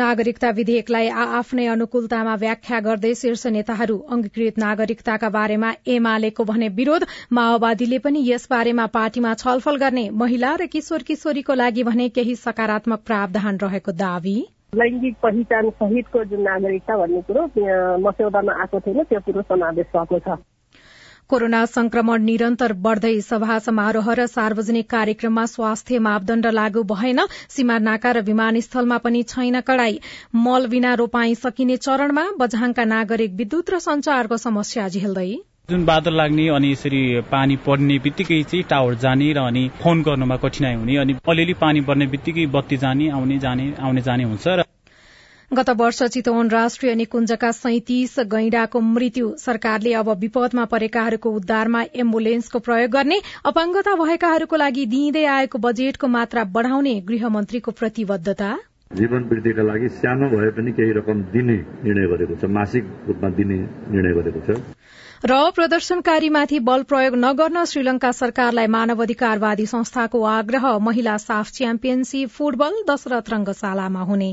नागरिकता विधेयकलाई आ आफ्नै अनुकूलतामा व्याख्या गर्दै शीर्ष नेताहरू अंगीकृत नागरिकताका बारेमा एमालेको भने विरोध। माओवादीले पनि यस बारेमा पार्टीमा छलफल गर्ने महिला र किशोर किशोरीको लागि भने केही सकारात्मक प्रावधान रहेको दावी। लैङ्गिक पहिचान सहितको जुन नागरिकता भन्ने कुरो मस्यौदामा आएको थिएन त्यो कुरो समावेश भएको छ। कोरोना संक्रमण निरन्तर बढ़दै सभा समारोह र सार्वजनिक कार्यक्रममा स्वास्थ्य मापदण्ड लागू भएन सीमा नाका र विमानस्थलमा पनि छैन कड़ाई। मल बिना रोपाई सकिने चरणमा बझाङका नागरिक विद्युत र संचारको समस्या झेल्दै। जुन बादल लाग्ने अनि यसरी पानी पर्ने बित्तिकै चाहिँ टावर जाने र अनि फोन गर्नुमा कठिनाई हुने अनि अलिअलि पानी पर्ने बित्तिकै बत्ती जाने आउने जाने आउने जाने हुन्छ र गत वर्ष चितवन राष्ट्रिय निकुञ्जका सैतिस गैंडाको मृत्यु सरकारले अब विपदमा परेकाहरूको उद्धारमा एम्बुलेन्सको प्रयोग गर्ने अपाङ्गता भएकाहरूको लागि दिइँदै आएको बजेटको मात्रा बढ़ाउने गृहमन्त्रीको प्रतिबद्धता। जीवन वृद्धिका लागि सानो भए पनि केही रकम दिने निर्णय गरेको छ मासिक रूपमा दिने निर्णय गरेको छ। र प्रदर्शनकारीमाथि बल प्रयोग नगर्न श्रीलंका सरकारलाई मानवाधिकारवादी संस्थाको आग्रह महिला साफ च्याम्पियनशीप फुटबल दशरथ रंगशालामा हुने।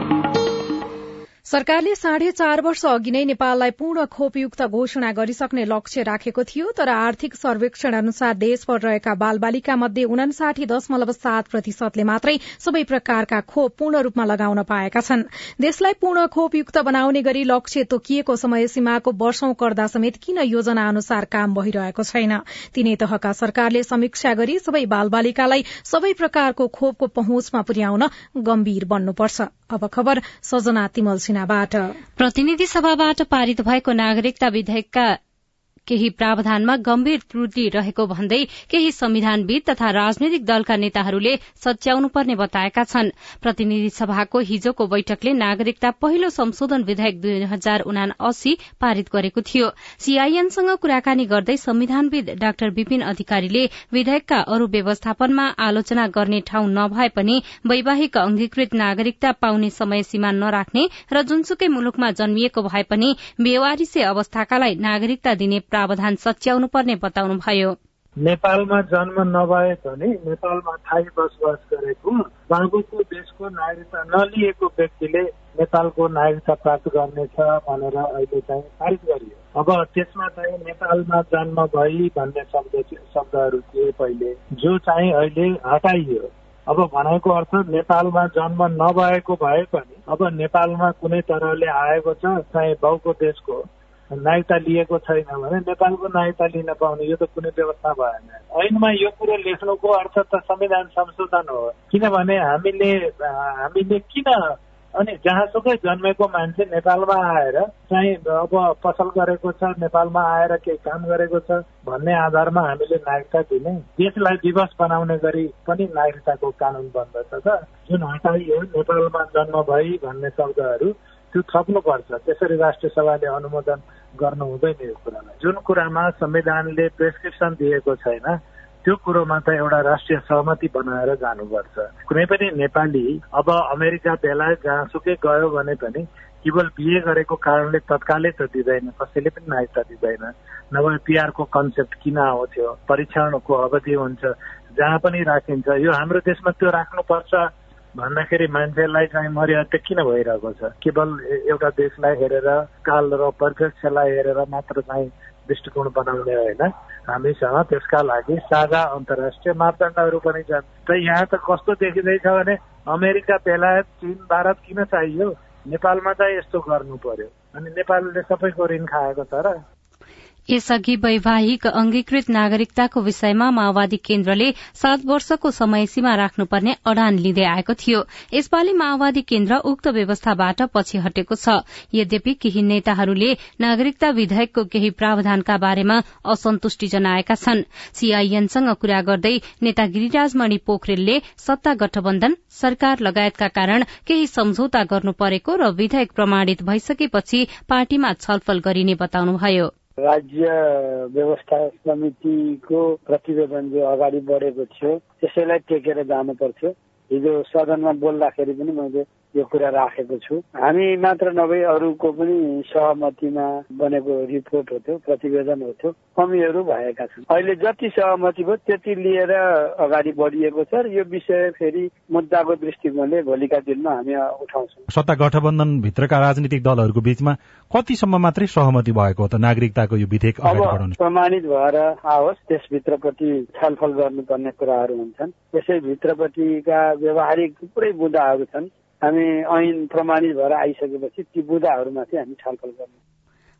सरकारले साढे चार वर्ष अघि नै नेपाललाई पूर्ण खोपयुक्त घोषणा गरिसक्ने लक्ष्य राखेको थियो तर आर्थिक सर्वेक्षण अनुसार देशभर रहेका बालबालिका मध्ये उनासाठी दशमलव सात प्रतिशतले मात्रै सबै प्रकारका खोप पूर्ण रूपमा लगाउन पाएका छन्। देशलाई पूर्ण खोपयुक्त बनाउने गरी लक्ष्य तोकिएको समय सीमाको वर्षौं गर्दा समेत किन योजना अनुसार काम भइरहेको छैन? तीनै तहका सरकारले समीक्षा गरी सबै बालबालिकालाई सबै प्रकारको खोपको पहुँचमा पुर्याउन गम्भीर बन्नुपर्छ। अब खबर सजना तिमल प्रतिनिधि सभाबाट पारित भएको नागरिकता विधेयकका केही प्रावधानमा गम्भीर त्रुटि रहेको भन्दै केही संविधानविद तथा राजनैतिक दलका नेताहरूले सच्याउनु पर्ने बताएका छन्। प्रतिनिधि सभाको हिजोको बैठकले नागरिकता पहिलो संशोधन विधेयक दुई हजार उना अस्सी पारित गरेको थियो। सीआईएनसँग कुराकानी गर्दै संविधानविद डाक्टर विपिन अधिकारीले विधेयकका अरू व्यवस्थापनमा आलोचना गर्ने ठाउँ नभए पनि वैवाहिक अंगीकृत नागरिकता पाउने समय सीमा नराख्ने र जुनसुकै मुलुकमा जन्मिएको भए पनि बेवारिसे अवस्थाकालाई नागरिकता दिने प्रावधान सच्याउनु पर्ने बताउनुभयो। नेपालमा जन्म नभए पनि नेपालमा थाई बसोबास गरेको बाबुको देशको नागरिकता नलिएको व्यक्तिले नेपालको नागरिकता प्राप्त गर्नेछ भनेर अहिले चाहिँ पारित गरियो। अब त्यसमा चाहिँ नेपालमा जन्म भई भन्ने शब्द शब्दहरू थिए पहिले जो चाहिँ अहिले हटाइयो। अब भनेको अर्थ नेपालमा जन्म नभएको भए पनि अब नेपालमा कुनै तरहले आएको छ चाहिँ बाउको देशको नागरिकता लिएको छैन भने नेपालको नागरिकता लिन पाउने यो त कुनै व्यवस्था भएन। ऐनमा यो कुरो लेख्नुको अर्थ त संविधान संशोधन हो। किनभने हामीले हामीले किन अनि जहाँसुकै जन्मेको मान्छे नेपालमा आएर चाहिँ अब पसल गरेको छ नेपालमा आएर केही काम गरेको छ भन्ने आधारमा हामीले नागरिकता दिने देशलाई विवश बनाउने गरी पनि नागरिकताको कानून बन्दछ त। जुन हटाइयो नेपालमा जन्म भई भन्ने शब्दहरू त्यो थप्नुपर्छ। त्यसरी राष्ट्रिय सभाले अनुमोदन गर्नु हुँदैन यो कुरालाई। जुन कुरामा संविधानले प्रेसक्रिप्सन दिएको छैन त्यो कुरोमा त एउटा राष्ट्रिय सहमति बनाएर जानुपर्छ। कुनै पनि नेपाली अब अमेरिका बेलायत जहाँसुकै गयो भने पनि केवल बिए गरेको कारणले तत्कालै त दिँदैन कसैले पनि नागरिकता दिँदैन। नभए पिआरको कन्सेप्ट किन आउँथ्यो परीक्षणको अवधि हुन्छ जहाँ पनि राखिन्छ। यो हाम्रो देशमा त्यो राख्नुपर्छ। भन्दाखेरि मान्छेलाई चाहिँ मर्यादा किन भइरहेको छ? केवल एउटा देशलाई हेरेर काल र परिप्रेक्ष्यलाई हेरेर मात्र चाहिँ दृष्टिकोण बनाउने होइन। हामीसँग त्यसका लागि साझा अन्तर्राष्ट्रिय मापदण्डहरू पनि छन्। त यहाँ त कस्तो देखिँदैछ भने अमेरिका बेलायत चीन भारत किन चाहियो? नेपालमा चाहिँ यस्तो गर्नु पर्यो। अनि नेपालले सबैको ऋण खाएको छ र। यसअघि वैवाहिक अंगीकृत नागरिकताको विषयमा माओवादी केन्द्रले सात वर्षको समय सीमा राख्नुपर्ने अडान लिँदै आएको थियो। यसपालि माओवादी केन्द्र उक्त व्यवस्थाबाट पछि हटेको छ। यद्यपि केही नेताहरूले नागरिकता विधेयकको केही प्रावधानका बारेमा असन्तुष्टि जनाएका छन्। सीआईएनसँग कुरा गर्दै नेता गिरिराजमणि पोखरेलले सत्ता गठबन्धन सरकार लगायतका कारण केही सम्झौता गर्नु परेको र विधेयक प्रमाणित भइसकेपछि पार्टीमा छलफल गरिने बताउनुभयो। राज्य व्यवस्था समितिको प्रतिवेदन जो अगाडि बढेको थियो त्यसैलाई टेकेर जानु पर्थ्यो हिजो सदनमा बोल्दाखेरि पनि मैले यो कुरा राखेको छु। हामी मात्र नभई अरूको पनि सहमतिमा बनेको रिपोर्ट हो त्यो प्रतिवेदन हो त्यो। कमीहरू भएका छन्। अहिले जति सहमति भयो त्यति लिएर अगाडि बढिएको छ। र यो विषय फेरि मुद्दाको दृष्टिकोणले भोलिका दिनमा हामी उठाउँछौँ। सत्ता गठबन्धन भित्रका राजनीतिक दलहरूको बीचमा कतिसम्म मात्रै सहमति भएको हो त? नागरिकताको यो विधेयक अब प्रमाणित भएर आओस्। त्यसभित्रपट्टि छलफल गर्नुपर्ने कुराहरू हुन्छन्। त्यसै भित्रपट्टिका व्यावहारिक थुप्रै मुद्दाहरू छन्। हामी ऐन प्रमाणित भएर आइसकेपछि ती बुदाहरूमाथि हामी छलफल गर्छौँ।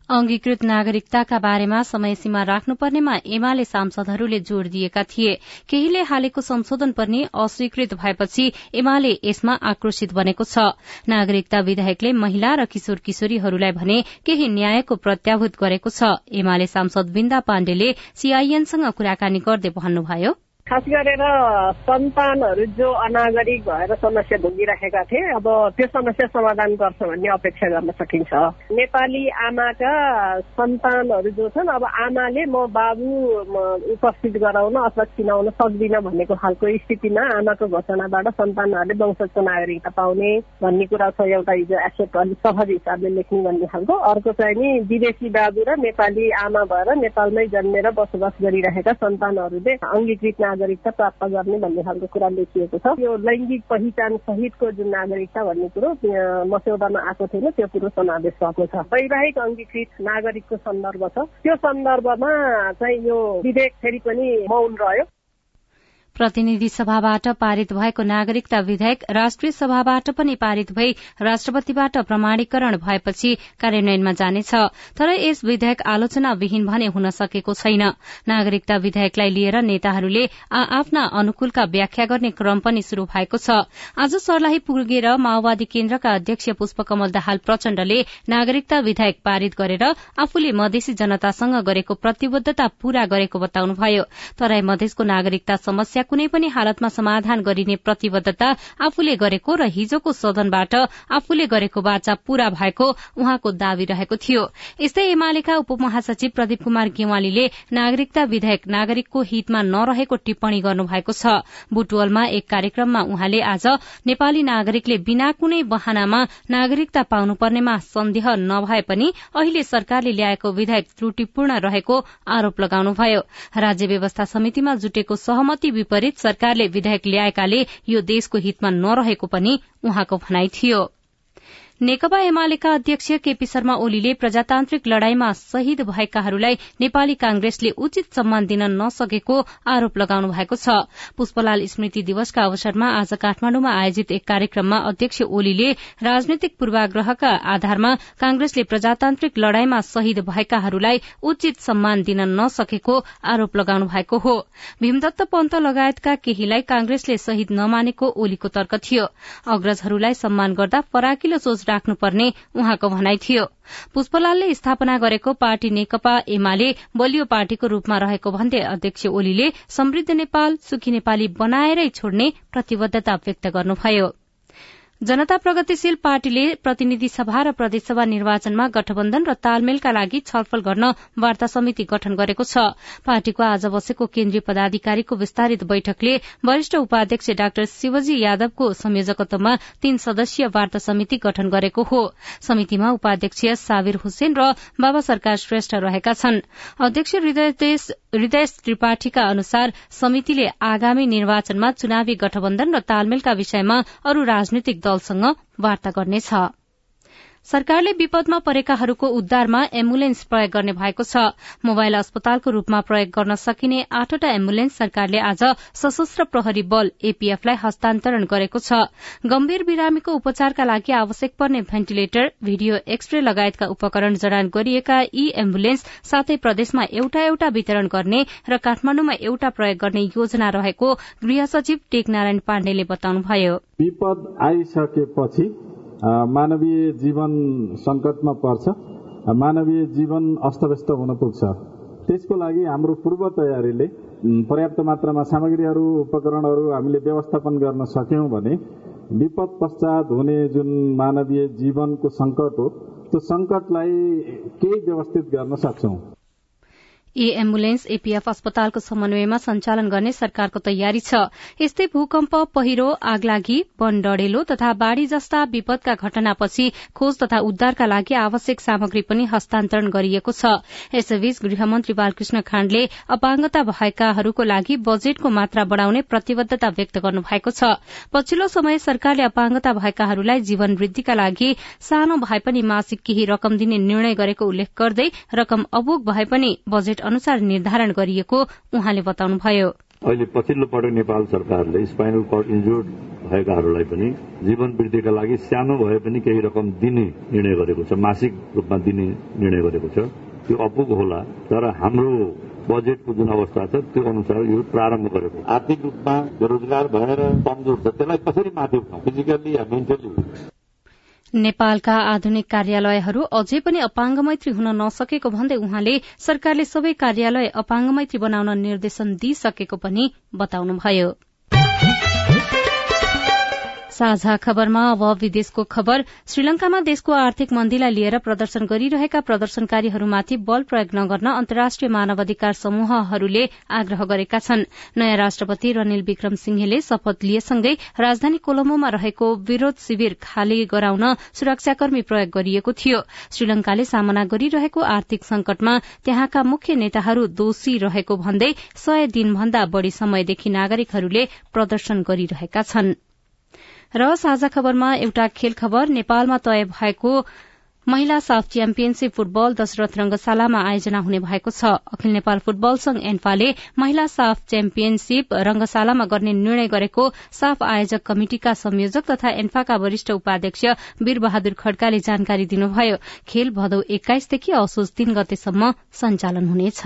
अंगीकृत नागरिकताका बारेमा समय सीमा राख्नुपर्नेमा एमाले सांसदहरूले जोड़ दिएका थिए। केहीले हालेको संशोधन पनि अस्वीकृत भएपछि एमाले यसमा आक्रोशित बनेको छ। नागरिकता विधेयकले महिला र किशोर किशोरीहरूलाई भने केही न्यायको प्रत्याभूत गरेको छ। एमाले सांसद बिन्दा पाण्डेले सीआईएनसँग कुराकानी गर्दै भन्नुभयो। खास गरेर सन्तानहरू जो अनागरिक भएर समस्या भोगिराखेका थिए अब त्यो समस्या समाधान गर्छ भन्ने अपेक्षा गर्न सकिन्छ। नेपाली आमाका सन्तानहरू जो छन् अब आमाले म बाबु उपस्थित गराउन अथवा चिनाउन सक्दिन भनेको खालको स्थितिमा आमाको घोषणाबाट सन्तानहरूले वंशजको नागरिकता पाउने भन्ने कुरा छ एउटा हिजो एसेप्ट अलिक सहज हिसाबले लेख्ने भन्ने खालको। अर्को चाहिँ नि विदेशी बाबु र नेपाली आमा भएर नेपालमै जन्मेर बसोबास गरिरहेका सन्तानहरूले अङ्गीकृत नागरिकता प्राप्त गर्ने भन्ने खालको कुरा लेखिएको छ। यो लैङ्गिक पहिचान सहितको जुन नागरिकता भन्ने कुरो मस्यौदामा आएको थिएन त्यो कुरो समावेश भएको छ। वैवाहिक अङ्गीकृत नागरिकको सन्दर्भ छ। त्यो सन्दर्भमा चाहिँ यो विधेयक फेरि पनि मौन रह्यो। प्रतिनिधि सभाबाट पारित भएको नागरिकता विधेयक राष्ट्रिय सभाबाट पनि पारित भई राष्ट्रपतिबाट प्रमाणीकरण भएपछि कार्यान्वयनमा जानेछ। तर यस विधेयक आलोचना विहीन भने हुन सकेको छैन। नागरिकता विधेयकलाई लिएर नेताहरूले आ आफ्ना अनुकूलका व्याख्या गर्ने क्रम पनि शुरू भएको छ। आज सर्लाही पुगेर माओवादी केन्द्रका अध्यक्ष पुष्पकमल दाहाल प्रचण्डले नागरिकता विधेयक पारित गरेर आफूले मधेसी जनतासँग गरेको प्रतिबद्धता पूरा गरेको बताउनुभयो। तराई मधेसको नागरिकता समस्या कुनै पनि हालतमा समाधान गरिने प्रतिबद्धता आफूले गरेको र हिजोको सदनबाट आफूले गरेको बाचा पूरा भएको उहाँको दावी रहेको थियो। यस्तै एमालेका उपमहासचिव प्रदीप कुमार गेवालीले नागरिकता विधेयक नागरिकको हितमा नरहेको टिप्पणी गर्नुभएको छ। बुटवलमा एक कार्यक्रममा उहाँले आज नेपाली नागरिकले बिना कुनै बहानामा नागरिकता पाउनुपर्नेमा सन्देह नभए पनि अहिले सरकारले ल्याएको विधेयक त्रुटिपूर्ण रहेको आरोप लगाउनुभयो। राज्य व्यवस्था समितिमा जुटेको सहमति विपरीत सरकारले विधेयक ल्याएकाले यो देशको हितमा नरहेको पनि उहाँको भनाई थियो। नेकपा एमालेका अध्यक्ष केपी शर्मा ओलीले प्रजातान्त्रिक लड़ाईमा शहीद भएकाहरूलाई नेपाली कांग्रेसले उचित सम्मान दिन नसकेको आरोप लगाउनु भएको छ। पुष्पलाल स्मृति दिवसका अवसरमा आज काठमाण्डुमा आयोजित एक कार्यक्रममा अध्यक्ष ओलीले राजनैतिक पूर्वाग्रहका आधारमा कांग्रेसले प्रजातान्त्रिक लड़ाईमा शहीद भएकाहरूलाई उचित सम्मान दिन नसकेको आरोप लगाउनु भएको हो। भीमदत्त पन्त लगायतका केहीलाई कांग्रेसले शहीद नमानेको ओलीको तर्क थियो। अग्रजहरूलाई सम्मान गर्दा फराकिलो सोच राख्नुपर्ने उहाँको भनाई थियो। पुष्पलालले स्थापना गरेको पार्टी नेकपा एमाले बलियो पार्टीको रूपमा रहेको भन्दै अध्यक्ष ओलीले समृद्ध नेपाल सुखी नेपाली बनाएरै छोड्ने प्रतिबद्धता व्यक्त गर्नुभयो। जनता प्रगतिशील पार्टीले प्रतिनिधि सभा र प्रदेशसभा निर्वाचनमा गठबन्धन र तालमेलका लागि छलफल गर्न वार्ता समिति गठन गरेको छ। पार्टीको आज बसेको केन्द्रीय पदाधिकारीको विस्तारित बैठकले वरिष्ठ उपाध्यक्ष डाक्टर शिवजी यादवको संयोजकत्वमा तीन सदस्यीय वार्ता समिति गठन गरेको हो। समितिमा उपाध्यक्ष साबिर हुसेन र बाबा सरकार श्रेष्ठ रहेका छन्। अध्यक्ष हृदय त्रिपाठीका अनुसार समितिले आगामी निर्वाचनमा चुनावी गठबन्धन र तालमेलका विषयमा अरू राजनैतिक दलसँग वार्ता गर्नेछ। सरकारले विपदमा परेकाहरूको उद्धारमा एम्बुलेन्स प्रयोग गर्ने भएको छ। मोबाइल अस्पतालको रूपमा प्रयोग गर्न सकिने आठवटा एम्बुलेन्स सरकारले आज सशस्त्र प्रहरी बल एपीएफलाई हस्तान्तरण गरेको छ। गम्भीर बिरामीको उपचारका लागि आवश्यक पर्ने भेन्टिलेटर भिडियो एक्सरे लगायतका उपकरण जडान गरिएका यी एम्बुलेन्स सातै प्रदेशमा एउटा एउटा वितरण गर्ने र काठमाण्डुमा एउटा प्रयोग गर्ने योजना रहेको गृह सचिव टेकनारायण पाण्डेले बताउनुभयो। विपद आइसकेपछि मानवीय जीवन संकटमा पर्छ। मानवीय जीवन अस्तव्यस्त हुन पुग्छ। त्यसको लागि हाम्रो पूर्व तयारीले पर्याप्त मात्रामा सामग्रीहरू उपकरणहरू हामीले व्यवस्थापन गर्न सक्यौं भने विपद पश्चात हुने जुन मानवीय जीवनको संकट हो त्यो संकटलाई केही व्यवस्थित गर्न सक्छौं। यी एम्बुलेन्स एपीएफ अस्पतालको समन्वयमा सञ्चालन गर्ने सरकारको तयारी छ। यस्तै भूकम्प पहिरो आगलागी वन डढेलो तथा बाढ़ी जस्ता विपदका घटनापछि खोज तथा उद्धारका लागि आवश्यक सामग्री पनि हस्तान्तरण गरिएको छ। यसैबीच गृहमन्त्री बालकृष्ण खाण्डले अपाङ्गता भएकाहरूको लागि बजेटको मात्रा बढ़ाउने प्रतिबद्धता व्यक्त गर्नुभएको छ। पछिल्लो समय सरकारले अपाङ्गता भएकाहरूलाई जीवन वृद्धिका लागि सानो भए पनि मासिक केही रकम दिने निर्णय गरेको उल्लेख गर्दै रकम अबोग भए पनि बजेट अनुसार निर्धारण गरिएको उहाँले बताउनुभयो। अहिले पछिल्लो पटक नेपाल सरकारले स्पाइनल कर्ड इन्जुर्ड भएकाहरूलाई पनि जीवन वृद्धिका लागि सानो भए पनि केही रकम दिने निर्णय गरेको छ मासिक रूपमा दिने निर्णय गरेको छ। त्यो अपुग होला तर हाम्रो बजेटको जुन अवस्था छ त्यो अनुसार यो प्रारम्भ गरेको आर्थिक रूपमा बेरोजगार भएर कमजोर छ त्यसलाई कसरी माथि उठाउँ? फिजिकल्ली या मेन्टली नेपालका आधुनिक कार्यालयहरू अझै पनि अपाङ्ग मैत्री हुन नसकेको भन्दै उहाँले सरकारले सबै कार्यालय अपाङ्ग मैत्री बनाउन निर्देशन दिइसकेको पनि बताउनुभयो। साझा खबरमा अब विदेशको खबर। श्रीलंकामा देशको आर्थिक मन्दीलाई लिएर प्रदर्शन गरिरहेका प्रदर्शनकारीहरूमाथि बल प्रयोग नगर्न अन्तर्राष्ट्रिय मानवाधिकार समूहहरूले आग्रह गरेका छन्। नयाँ राष्ट्रपति रनिल विक्रम सिंहेले शपथ लिएसँगै राजधानी कोलम्बोमा रहेको विरोध शिविर खाली गराउन सुरक्षाकर्मी प्रयोग गरिएको थियो। श्रीलंकाले सामना गरिरहेको आर्थिक संकटमा त्यहाँका मुख्य नेताहरू दोषी रहेको भन्दै सय दिनभन्दा बढ़ी समयदेखि नागरिकहरूले प्रदर्शन गरिरहेका छनृ। र साझा खबरमा एउटा खेल खबर नेपालमा तय भएको महिला साफ च्याम्पियनशीप फुटबल दशरथ रंगशालामा आयोजना हुने भएको छ। अखिल नेपाल फुटबल संघ एन्फाले महिला साफ च्याम्पियनशीप रंगशालामा गर्ने निर्णय गरेको साफ आयोजक कमिटिका संयोजक तथा एन्फाका वरिष्ठ उपाध्यक्ष वीर बहादुर खड्काले जानकारी दिनुभयो। खेल भदौ एक्काइसदेखि असोज तीन गतेसम्म सञ्चालन हुनेछ।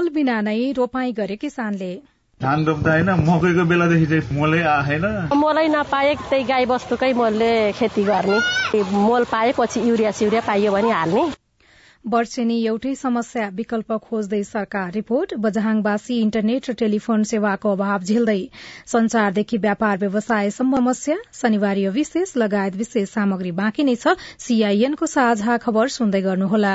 मल बिना नै रोपाई गरे किसानले। धान रोप्दा होइन मकैको बेलादेखि चाहिँ मलै आएन मलै नपाए त्यही गाई बस्तुकै मलले खेती गर्ने। मल पाएपछि युरिया सिउरिया पाइयो भने हाल्ने। वर्षेनी एउटै समस्या विकल्प खोज्दै सरकार रिपोर्ट। बझाङवासी इन्टरनेट र टेलिफोन सेवाको अभाव झेल्दै संचारदेखि व्यापार व्यवसायसम्म समस्या। शनिवार विशेष लगायत विशेष सामग्री बाँकी नै छ। सीआईएनको साझा खबर सुन्दै गर्नुहोला।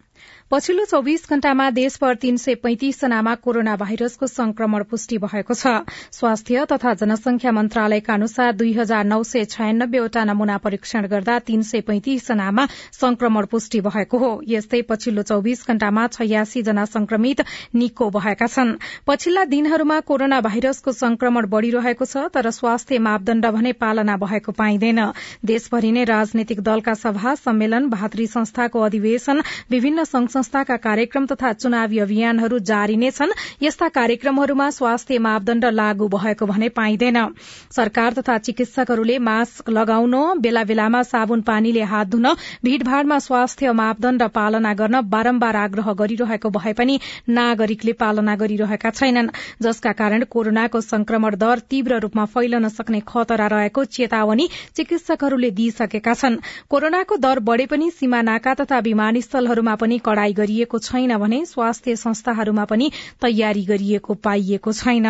पछिल्लो चौविस घण्टामा देशभर तीन सय पैंतिस जनामा कोरोना भाइरसको संक्रमण पुष्टि भएको छ। स्वास्थ्य तथा जनसंख्या मन्त्रालयका अनुसार दुई हजार नौ सय छयानब्बेवटा नमूना परीक्षण गर्दा तीन सय पैंतिस जनामा संक्रमण पुष्टि भएको हो। यस्तै पछिल्लो चौविस घण्टामा छयासी जना संक्रमित निको भएका छन्। पछिल्ला दिनहरूमा कोरोना भाइरसको संक्रमण बढ़िरहेको छ तर स्वास्थ्य मापदण्ड भने पालना भएको पाइँदैन। देशभरि नै राजनैतिक दलका सभा सम्मेलन भातृ संस्थाको अधिवेशन विभिन्न संघ संस्थाका कार्यक्रम तथा चुनावी अभियानहरू जारी नै छन्। यस्ता कार्यक्रमहरूमा स्वास्थ्य मापदण्ड लागू भएको भने पाइँदैन। सरकार तथा चिकित्सकहरूले मास्क लगाउन बेला बेलामा साबुन पानीले हात धुन भीड़भाड़मा स्वास्थ्य मापदण्ड पालना गर्न बारम्बार आग्रह गरिरहेको भए पनि नागरिकले पालना गरिरहेका छैनन्। जसका कारण कोरोनाको संक्रमण दर तीव्र रूपमा फैलन सक्ने खतरा रहेको चेतावनी चिकित्सकहरूले दिइसकेका छन्। कोरोनाको दर बढ़े पनि सीमा नाका तथा विमानस्थलहरूमा पनि कड़ाई गरिएको छैन भने स्वास्थ्य संस्थाहरूमा पनि तयारी गरिएको पाइएको छैन।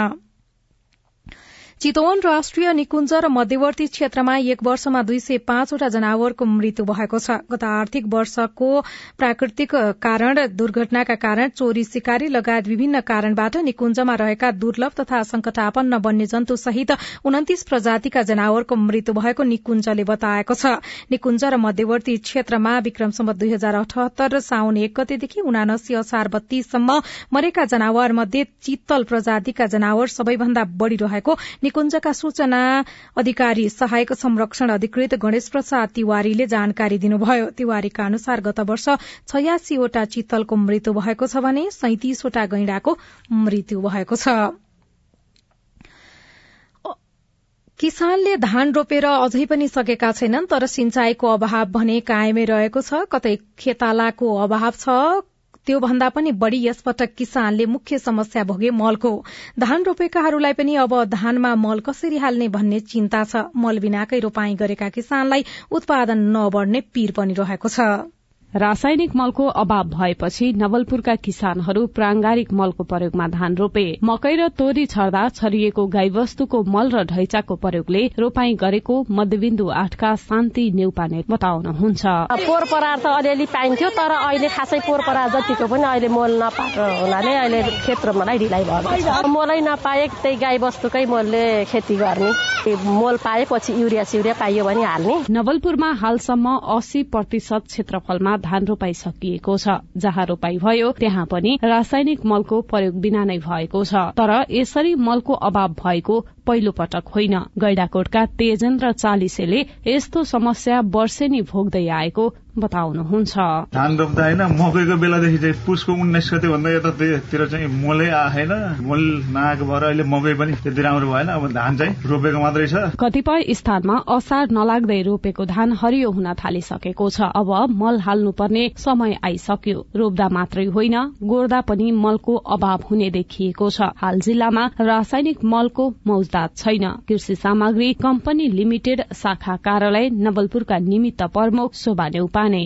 चितवन राष्ट्रिय निकुञ्ज र मध्यवर्ती क्षेत्रमा एक वर्षमा दुई सय पाँचवटा जनावरको मृत्यु भएको छ। गत आर्थिक वर्षको प्राकृतिक कारण दुर्घटनाका कारण चोरी शिकारी लगायत विभिन्न कारणबाट निकुञ्जमा रहेका दुर्लभ तथा संकटापन्न वन्यजन्तु सहित उन्तिस प्रजातिका जनावरको मृत्यु भएको निकुञ्जले बताएको छ। निकुञ्ज र मध्यवर्ती क्षेत्रमा विक्रमसम्म दुई हजार अठहत्तर साउन एक गतेदेखि उनासी असार बत्तीससम्म मरेका जनावर मध्ये चित्तल प्रजातिका जनावर सबैभन्दा बढ़ी रहेको निकुञ्जका सूचना अधिकारी सहायक संरक्षण अधिकृत गणेश प्रसाद तिवारीले जानकारी दिनुभयो। तिवारीका अनुसार गत वर्ष छयासीवटा चित्तलको मृत्यु भएको छ भने सैतिसवटा गैंडाको मृत्यु भएको छ। किसानले धान रोपेर अझै पनि सकेका छैनन् तर सिंचाईको अभाव भने कायमै रहेको छ। कतै खेतालाको अभाव छ त्यो भन्दा पनि बढ़ी यसपटक किसानले मुख्य समस्या भोगे मलको। धान रोपेकाहरूलाई पनि अब धानमा मल कसरी हाल्ने भन्ने चिन्ता छ। मल बिनाकै रोपाई गरेका किसानलाई उत्पादन नबढ़ने पीर पनि रहेको छ। रासायनिक मलको अभाव भएपछि नवलपुरका किसानहरू प्रांगारिक मलको प्रयोगमा धान रोपे। मकै र तोरी छर्दा छरिएको गाईवस्तुको मल र ढैचाको प्रयोगले रोपाई गरेको मध्यबिन्दु आठका शान्ति नेउपाने बताउनुहुन्छ। पोहोर परार त अलिअलि पाइन्थ्यो तर अहिले खासै पोहोर परार जतिको पनि अहिले मोल नपाएको हुनाले अहिले रोप्नलाई ढिलाइ भयो मोलै नपाए त्यही गाई वस्तुकै मोलले खेती गर्ने। मोल पाएपछि युरिया सिउरिया पाइयो भने हाल्ने। नवलपुरमा हालसम्म अस्सी प्रतिशत क्षेत्रफलमा धान रोपाई सकिएको छ। जहाँ रोपाई भयो त्यहाँ पनि रासायनिक मलको प्रयोग बिना नै भएको छ। तर यसरी मलको अभाव भएको पहिलो पटक होइन। गैडाकोटका तेजेन्द्र चालिसेले यस्तो समस्या वर्षेनी भोग्दै आएको बताउनुहुन्छ। धान रोप्दा होइन मकैको बेलादेखि चाहिँ पुसको उन्नाइस गते भन्दा यतातिर चाहिँ मलै आएन। मल नआएको भएर अहिले मकै पनि त्यति राम्रो भएन। अब धान चाहिँ रोपेको मात्रै छ। कतिपय स्थानमा असार नलाग्दै रोपेको धान हरियो हुन थालिसकेको छ। अब मल हाल्नुपर्ने समय आइसक्यो। रोप्दा मात्रै होइन गोड्दा पनि मलको अभाव हुने देखिएको छ। हाल जिल्लामा रासायनिक मलको मौजदात छैन। कृषि सामग्री कम्पनी लिमिटेड शाखा कार्यालय नवलपुरका निमित्त प्रमुख शोभा नेउपाने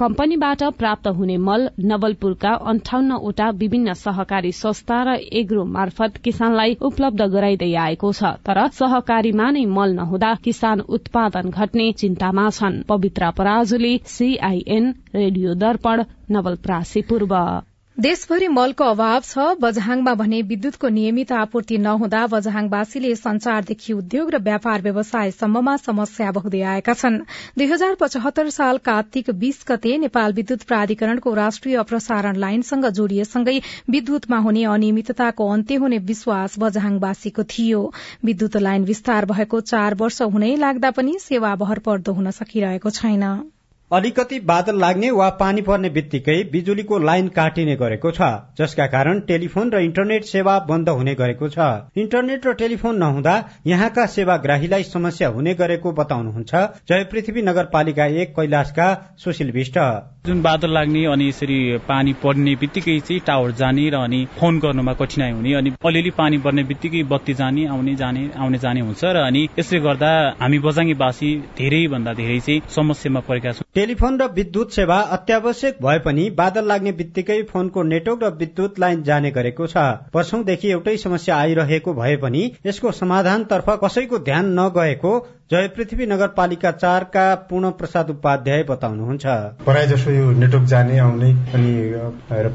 कम्पनीबाट प्राप्त हुने मल नवलपुरका अन्ठाउन्नवटा विभिन्न सहकारी संस्था र एग्रो मार्फत किसानलाई उपलब्ध गराइदै आएको छ। तर सहकारीमा नै मल नहुँदा किसान उत्पादन घट्ने चिन्तामा छन्। पवित्र पराजुली सीआईएन रेडियो दर्पण नवलप्रासी पूर्व। देशभरि मलको अभाव छ। बझाङमा भने विद्युतको नियमित आपूर्ति नहुँदा बझाङवासीले संचारदेखि उद्योग र व्यापार व्यवसायसम्ममा समस्या भोग्दै आएका छन्। दुई हजार पचहत्तर साल कार्तिक बीस गते नेपाल विद्युत प्राधिकरणको राष्ट्रिय प्रसारण लाइनसँग जोडिएसँगै विद्युतमा हुने अनियमितताको अन्त्य हुने विश्वास बझाङवासीको थियो। विद्युत लाइन विस्तार भएको चार वर्ष हुनै लाग्दा पनि सेवा भरपर्दो हुन सकिरहेको छैन। अलिकति बादल लाग्ने वा पानी पर्ने बित्तिकै बिजुलीको लाइन काटिने गरेको छ जसका कारण टेलिफोन र इन्टरनेट सेवा बन्द हुने गरेको छ। इन्टरनेट र टेलिफोन नहुँदा यहाँका सेवाग्राहीलाई समस्या हुने गरेको बताउनुहुन्छ जय पृथ्वी नगरपालिका एक कैलाशका सुशील विष्ट। जुन बादल लाग्ने अनि यसरी पानी पर्ने बित्तिकै चाहिँ टावर जाने र अनि फोन गर्नुमा कठिनाई हुने अनि अलिअलि पानी पर्ने बित्तिकै बत्ती जाने आउने जाने आउने जाने हुन्छ र अनि यसले गर्दा हामी बजाङ्गीवासी धेरै भन्दा धेरै चाहिँ समस्यामा परेका छौँ। टेलिफोन र विद्युत सेवा अत्यावश्यक भए पनि बादल लाग्ने बित्तिकै फोनको नेटवर्क र विद्युत लाइन जाने गरेको छ। वर्षौंदेखि एउटै समस्या आइरहेको भए पनि यसको समाधानतर्फ कसैको ध्यान नगएको जय पृथ्वी नगरपालिका चारका पूर्ण प्रसाद उपाध्याय बताउनुहुन्छ। प्राय जसो यो नेटवर्क जाने आउने अनि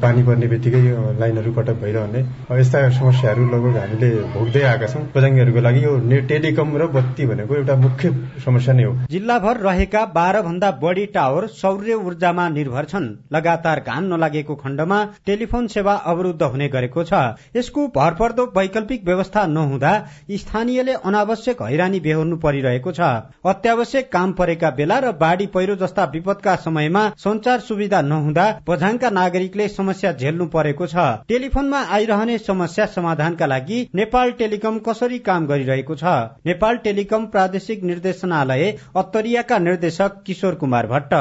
पानी पर्ने बित्तिकै लाइनहरू कटक भइरहने यस्ता समस्याहरू लगभग हामीले भोग्दै आएका छौँ। बजाङ्गीहरूको लागि यो टेलिकम र बत्ती भनेको एउटा मुख्य समस्या नै हो। जिल्लाभर रहेका बाह्र भन्दा बढी टावर सौर्य ऊर्जामा निर्भर छन्। लगातार घाम नलागेको खण्डमा टेलिफोन सेवा अवरुद्ध हुने गरेको छ। यसको भरपर्दो वैकल्पिक व्यवस्था नहुँदा स्थानीयले अनावश्यक हैरानी बेहोर्नु परिरहेको छ। अत्यावश्यक काम परेका बेला र बाढ़ी पहिरो जस्ता विपदका समयमा संचार सुविधा नहुँदा बझाङका नागरिकले समस्या झेल्नु परेको छ। टेलिफोनमा आइरहने समस्या समाधानका लागि नेपाल टेलिकम कसरी काम गरिरहेको छ? नेपाल टेलिकम प्रादेशिक निर्देशनालय अत्तरियाका निर्देशक किशोर कुमार भट्ट।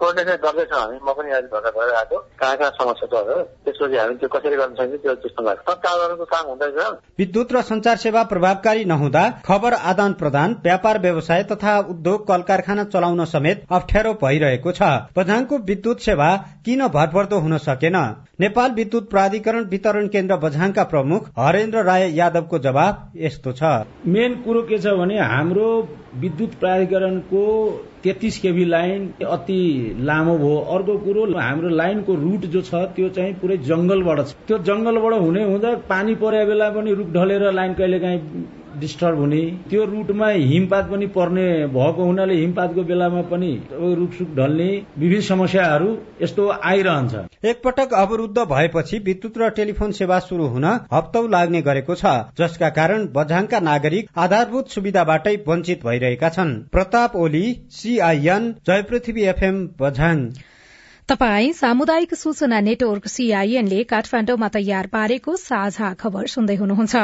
कोर्डिनेसन गर्दैछौँ हामी म पनि आज भर्खर भएर आएको कहाँ कहाँ समस्या छ त्यसपछि हामी त्यो कसरी गर्न सकिन्छ त्यो त्यस्तो लाग्छ। सञ्चालनको काम हुँदैछ विद्युत र संचार सेवा प्रभावकारी नहुँदा खबर आदान प्रदान व्यापार व्यवसाय तथा उद्योग कल कारखाना चलाउन समेत अप्ठ्यारो भइरहेको छ। बझाङको विद्युत सेवा किन भरपर्दो हुन सकेन? नेपाल विद्युत प्राधिकरण वितरण केन्द्र बझाङका प्रमुख हरेन्द्र राय यादवको जवाब यस्तो छ। मेन कुरो के छ भने हाम्रो विद्युत प्राधिकरणको तेत्तिस केबी लाइन अति लामो भयो। अर्को कुरो हाम्रो लाइनको रुट जो छ त्यो चाहिँ पुरै जंगलबाट छ। त्यो जंगलबाट हुने हुँदा पानी परे बेला पनि रुख ढलेर लाइन कहिले काहीँ डिस्टर्ब हुने त्यो रुटमा हिमपात पनि पर्ने भएको हुनाले हिमपातको बेलामा पनि रुखसुख ढल्ने विविध समस्याहरू यस्तो आइरहन्छ। एकपटक अवरुद्ध भएपछि विद्युत र टेलिफोन सेवा शुरू हुन हप्तौ लाग्ने गरेको छ जसका कारण बझाङका नागरिक आधारभूत सुविधाबाटै वञ्चित भइरहेका छन्। Pratap Oli CIN Jay Prithvi FM Bajhang. तपाई सामुदायिक सूचना नेटवर्क सीआईएनले काठमाडौँमा तयार पारेको साझा खबर सुन्दै हुनुहुन्छ।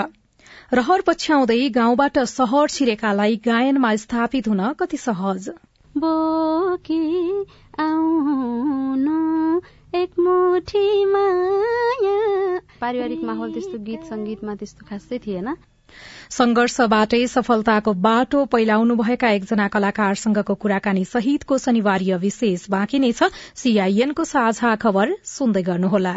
रहर पछ्याउँदै गाउँबाट सहर छिरेकालाई गायनमा स्थापित हुन कति सहज। बोकी आउनु एक मुठी माया पारिवारिक माहौल त्यस्तो गीत संगीतमा त्यस्तो खासै थिएन। संघर्षबाटै सफलताको बाटो पैलाउनुभएका एकजना कलाकारसँगको कुराकानी सहितको शनिवारीय विशेष बाँकी नै छ। सीआईएनको साझा खबर सुन्दै गर्नुहोला।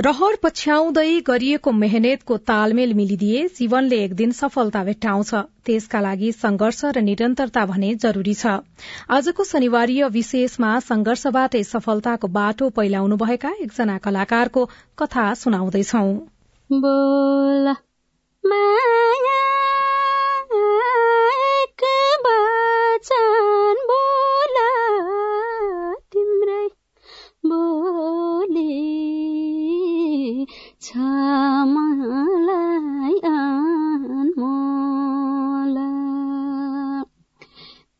रहर पछ्याउँदै गरिएको मेहनतको तालमेल मिलिदिए जीवनले एक दिन सफलता भेट्टाउँछ। त्यसका लागि संघर्ष र निरन्तरता भने जरूरी छ। आजको शनिवारीय विशेषमा संघर्षबाटै सफलताको बाटो पैलाउनुभएका एकजना कलाकारको कथा सुनाउँदैछौ। अनमोल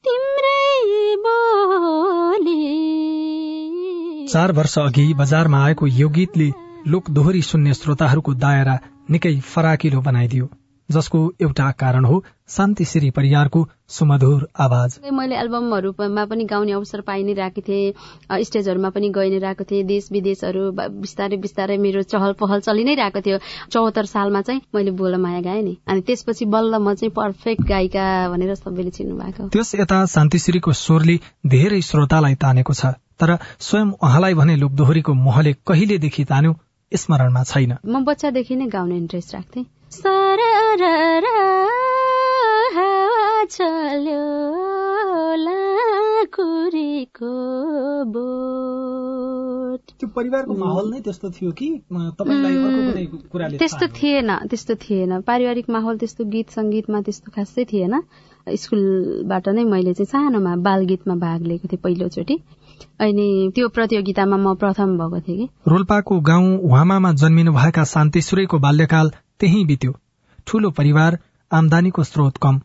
तिम्रै बोली। चार वर्ष अघि बजारमा आएको यो गीतले लोक दोहोरी सुन्ने श्रोताहरूको दायरा निकै फराकिलो बनाइदियो। जसको एउटा कारण हो शान्तिश्री परियारको सुमधुर आवाज। मैले एल्बमहरूमा पनि गाउने अवसर पाइ नै रहेको थिएँ स्टेजहरूमा पनि गइ नै रहेको थिएँ देश विदेशहरू बिस्तारै बिस्तारै मेरो चहल पहल चलि नै रहेको थियो। चौहत्तर सालमा चाहिँ मैले बोल माया गाएँ नि। अनि त्यसपछि बल्ल म चाहिँ पर्फेक्ट गायिका भनेर सबैले चिन्नु भएको त्यस यता शान्तिश्रीको स्वरले धेरै श्रोतालाई तानेको छ तर स्वयं उहाँलाई भने लोकदोहोरीको मोहले कहिलेदेखि तान्यो स्मरणमा छैन। म बच्चादेखि नै गाउने इन्ट्रेस्ट राख्थेँ। चल्यो लाकुरीको त्यो परिवारको माहौल नै त्यस्तो थियो कि तपाईँलाई त्यस्तो थिएन त्यस्तो थिएन पारिवारिक माहौल त्यस्तो गीत सङ्गीतमा त्यस्तो खासै थिएन स्कुलबाट नै मैले चाहिँ सानोमा बाल गीतमा भाग लिएको थिएँ पहिलोचोटि अनि त्यो प्रतियोगितामा म प्रथम भएको थिएँ कि रोल्पाको गाउँ वामामा जन्मिनु भएका शान्तिश्वरीको बाल्यकाल त्यही बित्यो। ठूलो परिवार आमदानीको स्रोत कम।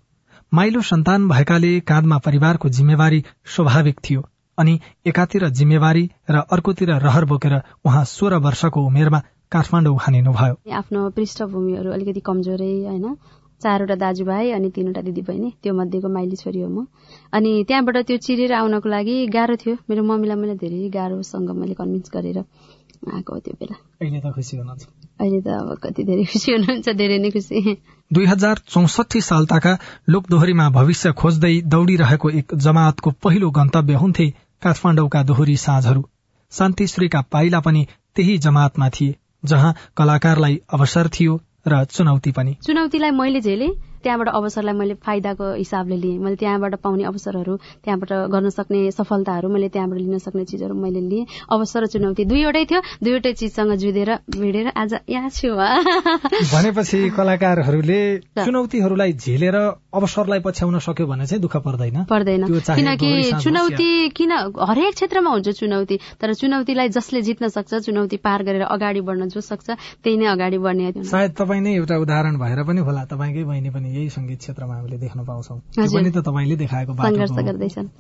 माइलो सन्तान भएकाले काँधमा परिवारको जिम्मेवारी स्वाभाविक थियो अनि एकातिर जिम्मेवारी र अर्कोतिर रहर बोकेर उहाँ सोह्र वर्षको उमेरमा काठमाडौँ हानिनुभयो आफ्नो पृष्ठभूमिहरू अलिकति कमजोरै होइन? चारवटा दाजुभाइ अनि तिनवटा दिदीबहिनी त्यो मध्येको माइली छोरी हो म। अनि त्यहाँबाट त्यो चिरेर आउनको लागि गाह्रो थियो। मेरो मम्मीलाई मैले धेरै गाह्रोसँग मैले कन्भिन्स गरेर आएको त्यो बेला। अहिले त खुसी हुनुहुन्छ। अहिले त अब कति धेरै खुसी हुनुहुन्छ धेरै नै खुसी। दुई हजार चौसठी सालताका लोकदोहोरीमा भविष्य खोज्दै दौडिरहेको एक जमातको पहिलो गन्तव्य हुन्थे काठमाडौँका दोहोरी साँझहरू। शान्तिश्रीका पाइला पनि त्यही जमातमा थिए जहाँ कलाकारलाई अवसर थियो र चुनौती पनि। चुनौतीलाई मैले झेले त्यहाँबाट अवसरलाई मैले फाइदाको हिसाबले लिएँ। मैले त्यहाँबाट पाउने अवसरहरू त्यहाँबाट गर्न सक्ने सफलताहरू मैले त्यहाँबाट लिन सक्ने चिजहरू मैले लिएँ। अवसर र चुनौती दुईवटै थियो। दुईवटै चिजसँग जुधेर भिडेर आज यहाँ छु भनेपछि कलाकारहरूले चुनौतीहरूलाई झेलेर अवसरलाई पछ्याउन सक्यो भने चाहिँ दुःख पर्दैन। पर्दैन। किनकि चुनौती किन हरेक क्षेत्रमा हुन्छ चुनौती तर चुनौतीलाई जसले जित्न सक्छ चुनौती पार गरेर अगाडि बढ्न जो सक्छ त्यही नै अगाडि बढ्ने सायद तपाईँ नै एउटा उदाहरण भएर पनि होला तपाईँकै बहिनी पनि यही संगीत क्षेत्रमा हामीले देख्न पाउँछौँ। पनि त तपाईँले देखाएको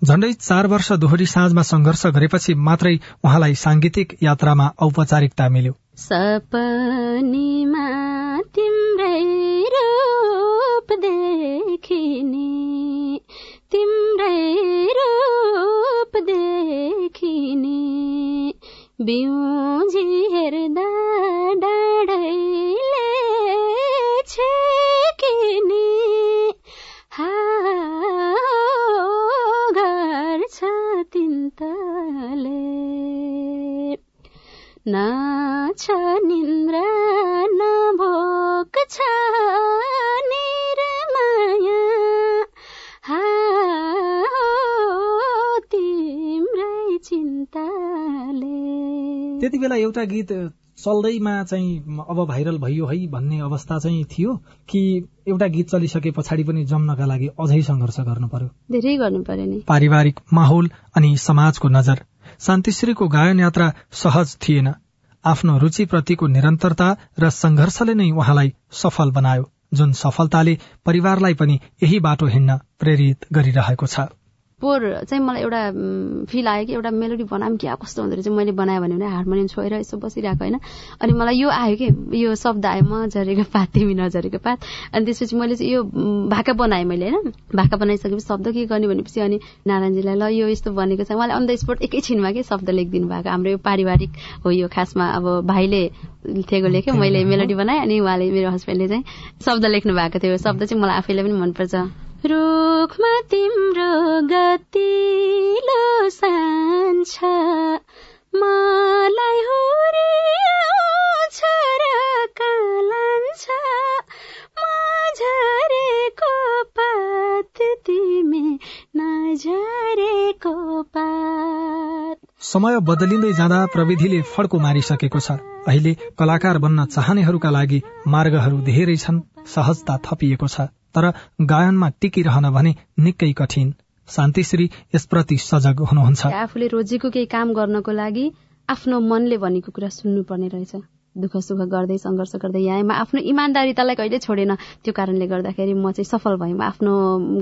झण्डै चार वर्ष दोहोरी साँझमा संघर्ष गरेपछि मात्रै उहाँलाई साङ्गीतिक यात्रामा औपचारिकता मिल्यो। सपनीमा तिम्रै रूप तिम्रै रूप देखिने बिउजी हेर्दा डाँडैले छेकिने घर छ तिन्तले। न छ निन्द्रा न भोक छ त्यति बेला एउटा गीत चल्दैमा चाहिँ अब भाइरल भइयो है भन्ने अवस्था चाहिँ थियो कि एउटा गीत चलिसके पछाडि पनि जम्नका लागि अझै संघर्ष गर्नु पर्यो। धेरै गर्नु पर्यो नि। पारिवारिक माहौल अनि समाजको नजर। शान्तिश्रीको गायन यात्रा सहज थिएन। आफ्नो रुचिप्रतिको निरन्तरता र संघर्षले नै उहाँलाई सफल बनायो जुन सफलताले परिवारलाई पनि यही बाटो हिँड्न प्रेरित गरिरहेको छ। पोहोर चाहिँ मलाई एउटा फिल आयो कि एउटा मेलोडी बनाऊँ क्या कस्तो हुँदो रहेछ। मैले बनाएँ भने हार्मोनियम छोएर यसो बसिरहेको होइन। अनि मलाई यो आयो कि यो शब्द आयो म झरेको पात तिमी नझरेको पात। अनि त्यसपछि मैले चाहिँ यो भाका बनाएँ मैले होइन। भाका बनाइसकेपछि शब्द के गर्ने भनेपछि अनि नारायणजीलाई ल यो यस्तो बनेको छ। उहाँले अन द स्पोट एकैछिनमा के शब्द लेखिदिनु भएको। हाम्रो यो पारिवारिक हो यो खासमा अब भाइले थेगो लेख्यो। मैले मेलोडी बनाएँ अनि उहाँले मेरो हस्बेन्डले चाहिँ शब्द लेख्नु भएको थियो। शब्द चाहिँ मलाई आफैलाई पनि मनपर्छ। रुखमा तिम्रो गतिलो सान्छ मलाई पात समय बदलिँदै जाँदा प्रविधिले फड्को मारिसकेको छ। अहिले कलाकार बन्न चाहनेहरूका लागि मार्गहरू धेरै छन्। सहजता थपिएको छ। तर गायनमा टिकिरहन भने निकै कठिन। शान्तिश्री यसप्रति सजग हुनुहुन्छ। आफूले रोजेको केही काम गर्नको लागि आफ्नो मनले भनेको कुरा सुन्नुपर्ने रहेछ। दुःख सुख गर्दै सङ्घर्ष गर्दै यहाँ म आफ्नो इमान्दारितालाई कहिले छोडेन। त्यो कारणले गर्दाखेरि म चाहिँ सफल भएँ आफ्नो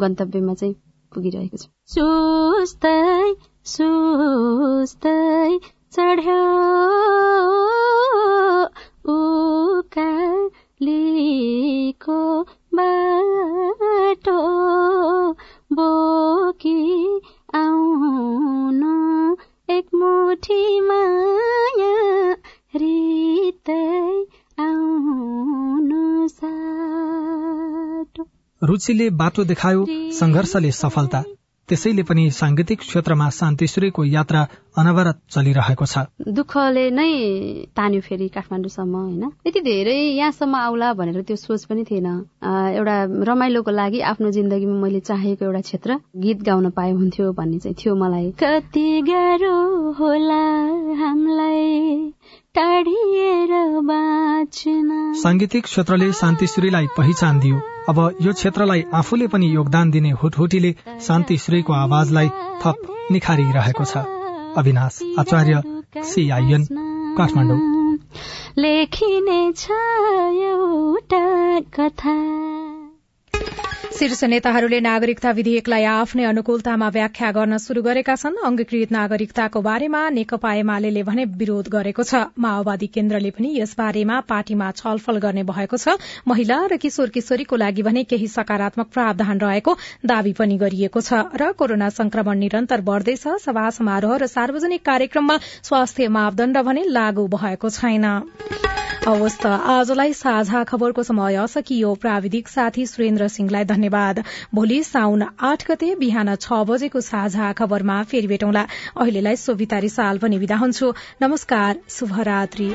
गन्तव्यमा चाहिँ पुगिरहेको छु। सुस्तै सुस्तै चढ्यो उकालीको रुचिले बाटो देखायो संघर्षले सफलता। त्यसैले पनि साङ्गीतिक क्षेत्रमा शान्तिश्रीको यात्रा अनवरत चलिरहेको छ। दुःखले नै तान्यो फेरि काठमाडौँसम्म होइन? यति धेरै यहाँसम्म आउला भनेर त्यो सोच पनि थिएन। एउटा रमाइलोको लागि आफ्नो जिन्दगीमा मैले चाहेको एउटा क्षेत्र गीत गाउन पाए हुन्थ्यो भन्ने चाहिँ थियो मलाई। कति गाह्रो होला हामीलाई। साङ्गीतिक क्षेत्रले शान्तिश्रीलाई पहिचान दियो। अब यो क्षेत्रलाई आफूले पनि योगदान दिने हुटहुटीले शान्तिश्रीको आवाजलाई थप निखारिरहेको छ। अविनाश आचार्य सिआइएन काठमाडौँ। लेखिने छ एउटा कथा। शीर्ष नेताहरूले नागरिकता विधेयकलाई आफ्नै अनुकूलतामा व्याख्या गर्न शुरू गरेका छन्। अंगीकृत नागरिकताको बारेमा नेकपा एमाले भने विरोध गरेको छ। माओवादी केन्द्रले पनि यस बारेमा पार्टीमा छलफल गर्ने भएको छ। महिला र किशोर किशोरीको लागि भने केही सकारात्मक प्रावधान रहेको दावी पनि गरिएको छ र कोरोना संक्रमण निरन्तर बढ्दैछ। सभा समारोह र सार्वजनिक कार्यक्रममा स्वास्थ्य मापदण्ड भने लागू भएको छैन। अवस्था आजलाई साझा खबरको समय सकियो। प्राविधिक साथी सुरेन्द्र सिंहलाई धन्यवाद। भोलि साउन आठ गते बिहान छ बजेको साझा खबरमा फेरि भेटौँला। अहिलेलाई सोभिता रिसाल पनि विदा हुन्छु। नमस्कार शुभरात्री।